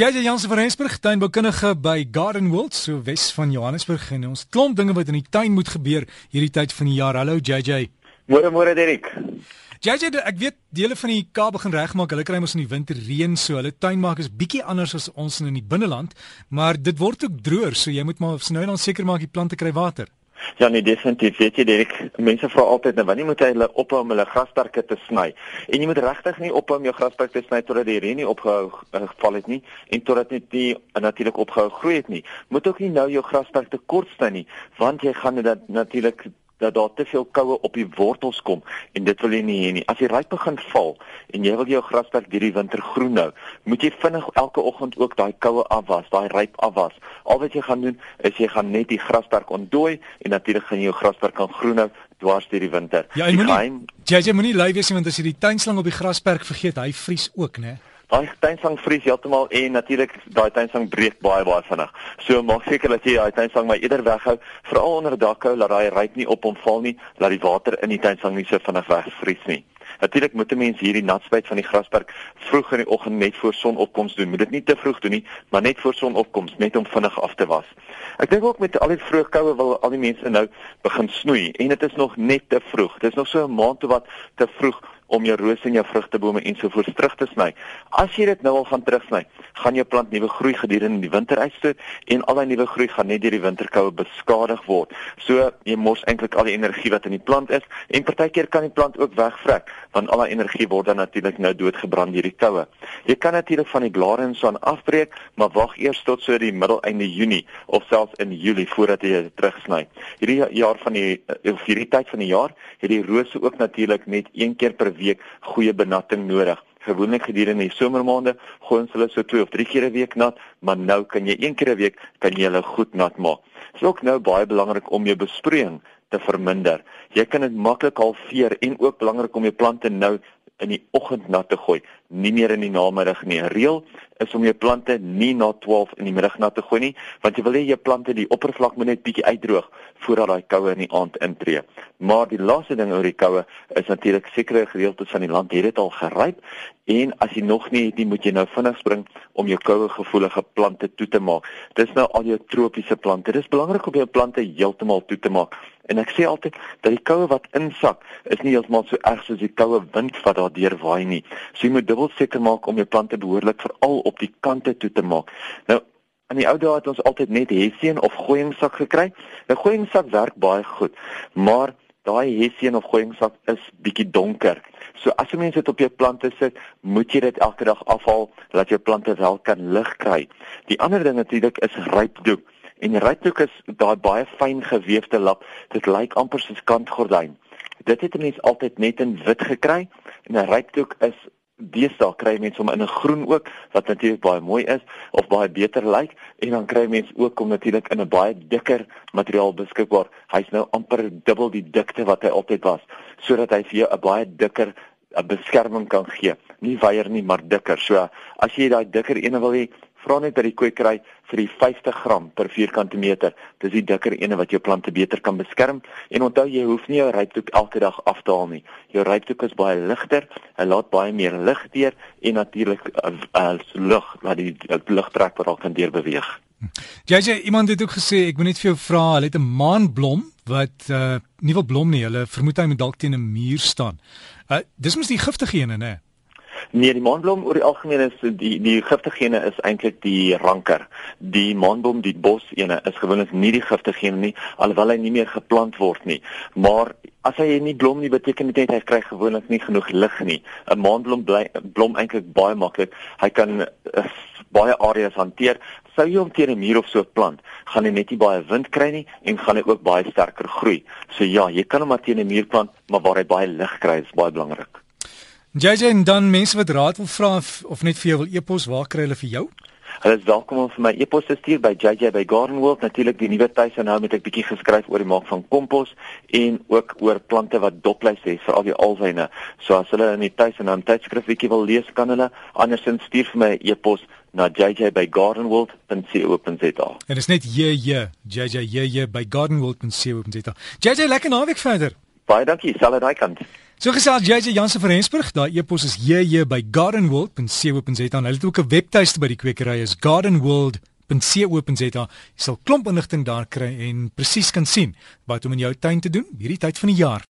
JJ Jansen van Rensburg, tuinboukundige by Garden World, so Wes van Johannesburg en ons klomp dinge wat in die tuin moet gebeur hierdie tyd van die jaar. Hallo JJ. Môre môre Derek. JJ, ek weet dele van die Kaap begin regmaak. Hulle kry mos in die winter reën, so hulle tuinmaak is bietjie anders as ons in die binneland, maar dit word ook droër, so jy moet maar nou en dan seker maak die plante kry water. Ja nee, definitief. Weet jy, Derek, mense vra altyd nou wanneer moet hulle ophou om hulle grasperke te sny? En jy moet regtig nie ophou om jou grasperk te sny totdat die reën nie opgehou uh, geval het nie en totdat dit nie natuurlik opgehou groei het nie. Moet ook nie nou jou grasperk te kort sny nie, want jy gaan dit natuurlik dat daar te veel koue op die wortels kom en dit wil jy nie hê nie. As die ryp begin val en jy wil jou grasperk hierdie winter groen hou, moet jy vinnig elke oggend ook daai koue afwas, daai ryp afwas. Al wat jy gaan doen is jy gaan net die grasperk ontdooi en natuurlik gaan jy jou grasperk kan groen hou dwars deur die winter. Ja, jy moenie jy, jy moenie lui wees want as jy die tuinslang op die grasperk vergeet, hy vries ook, né? Daai tuinslang vries heeltemal en natuurlik daai tuinslang breek baie baie vinnig. So maak seker dat jy daai tuinslang maar eerder weghou, veral onder dakhou laat daai ryp nie op hom val nie, laat die water in die tuinslang nie so vinnig wegvries nie. Natuurlik moet 'n mens hierdie natspuit van die grasperk vroeg in die oggend net voor sonopkoms doen. Moet dit nie te vroeg doen nie, maar net voor sonopkoms, net om vinnig af te was. Ek dink ook met al die vroeg koue wil al die mense nou begin snoei en dit is nog net te vroeg. Dit is nog so 'n maand of wat te vroeg om jou rose en jou vrugtebome ensovoorts terug te sny. As jy dit nou al gaan terugsny, gaan jou plant nuwe groei gedurende die winter uitstoot en al daai nuwe groei gaan net deur die winterkoue beskadig word. So jy mors eintlik al die energie wat in die plant is en partykeer kan die plant ook wegvrek want al daai energie word dan natuurlik nou doodgebrand deur die koue. Jy kan natuurlik van die blare en so aan afbreek, maar wag eers tot so die middel einde Junie of selfs in Julie voordat jy dit terugsny. Hierdie jaar van die of hierdie tyd van die jaar het die rose ook natuurlik net een keer per week goeie benatting nodig. Gewoonlik gedurende die somermaande gooi ons hulle so 2 of 3 keer 'n week nat, maar nou kan jy een keer 'n week kan jy hulle goed nat maak. Dit is ook nou baie belangrik om jou besproeiing te verminder. Jy kan dit maklik halveer en ook belangrik om jou plante nou in die oggend nat te gooi, nie meer in die namiddag nie. Reël is om jou plante nie na 12 in die middag nat te gooi nie, want jy wil hê jou plante die oppervlak moet net bietjie uitdroog voordat daai koue in die aand intree. Maar die laaste ding oor die koue is natuurlik sekere gedeeltes van die land het dit al geryp en as jy nog nie het nie, moet jy nou vinnig spring om jou koue gevoelige plante toe te maak. Dis nou al jou tropiese plante. Dis belangrik om jou plante heeltemal toe te maak. En ek sê altyd dat die koue wat insak is nie heeltemal so erg soos die koue wind wat daardeur waai nie. So jy moet dubbel seker maak om jou plante behoorlik veral op die kante toe te maak. Nou in die ou dae het ons altyd net hessien of gooiingsak gekry. Nou gooiingsak werk baie goed, maar daai hessien of gooiingsak is bietjie donker. So as jy mens dit op jou plante sit, moet jy dit elke dag afhaal dat jou plante wel kan lig kry. Die ander ding natuurlik is rypdoek. En rypdoek is daai baie fyn geweefde lap. Dit lyk amper soos kantgordyn. Dit het mense altyd net in wit gekry en 'n rypdoek is deesdae kry mense hom in 'n groen ook wat natuurlik baie mooi is of baie beter lyk en dan kry mense ook hom natuurlik in 'n baie dikker materiaal beskikbaar. Hy's nou amper dubbel die dikte wat hy altyd was sodat hy vir jou 'n baie dikker 'n beskerming kan gee. Nie weier nie, maar dikker. So as jy daai dikker ene wil hê, vra net by die kwekery vir die 50 gram per vierkante meter. Dis die dikker ene wat jou plante beter kan beskerm. En onthou jy hoef nie jou rypdoek elke dag af te haal nie. Jou rypdoek is baie ligter, hy laat baie meer lig deur en natuurlik as uh, uh, lug laat die lug trek wat al kan deur beweeg. Sê iemand het ook gesê ek moet net vir jou vra, hulle het 'n maanblom wat uh nie wil blom nie. Hulle vermoed hy moet dalk teen 'n muur staan. Uh dis mos die giftige ene, né? Nee, die maanblom oor die algemeen is die die giftige gene is eintlik die ranker. Die maanblom, die bos ene is gewoonlik nie die giftige gene nie, alhoewel hy nie meer geplant word nie. Maar as hy nie blom nie, beteken dit net hy kry gewoonlik nie genoeg lig nie. 'n Maanblom bly blom eintlik baie maklik. Hy kan uh, baie areas hanteer. Sou jy hom teen 'n muur of so plant, gaan hy net nie baie wind kry nie en gaan hy ook baie sterker groei. So ja, jy kan hom maar teen 'n muur plant, maar waar hy baie lig kry is baie belangrik. JJ en dan mense wat raad wil vra of, net vir jou wil e-pos, waar kry hulle vir jou? Hulle is welkom om vir my e-pos te stuur by JJ by Garden World. Natuurlik die nuwe tuis en nou met 'n bietjie geskryf oor die maak van kompos en ook oor plante wat doplyse het vir al die alwyne. So as hulle in die tuis en nou 'n tydskrif bietjie wil lees, kan hulle andersins stuur vir my e-pos na JJ by gardenworld.co.za. En dit is net JJ, JJ JJ by gardenworld.co.za. JJ lekker naweek verder. Baie dankie, sal dit daai kant. So gesels JJ Jansen van Rensburg, daai e-pos is jj by gardenworld.co.za. Hulle het ook 'n webtuiste by die kwekery is gardenworld.co.za. Jy sal klomp inligting daar kry en presies kan sien wat om in jou tuin te doen hierdie tyd van die jaar.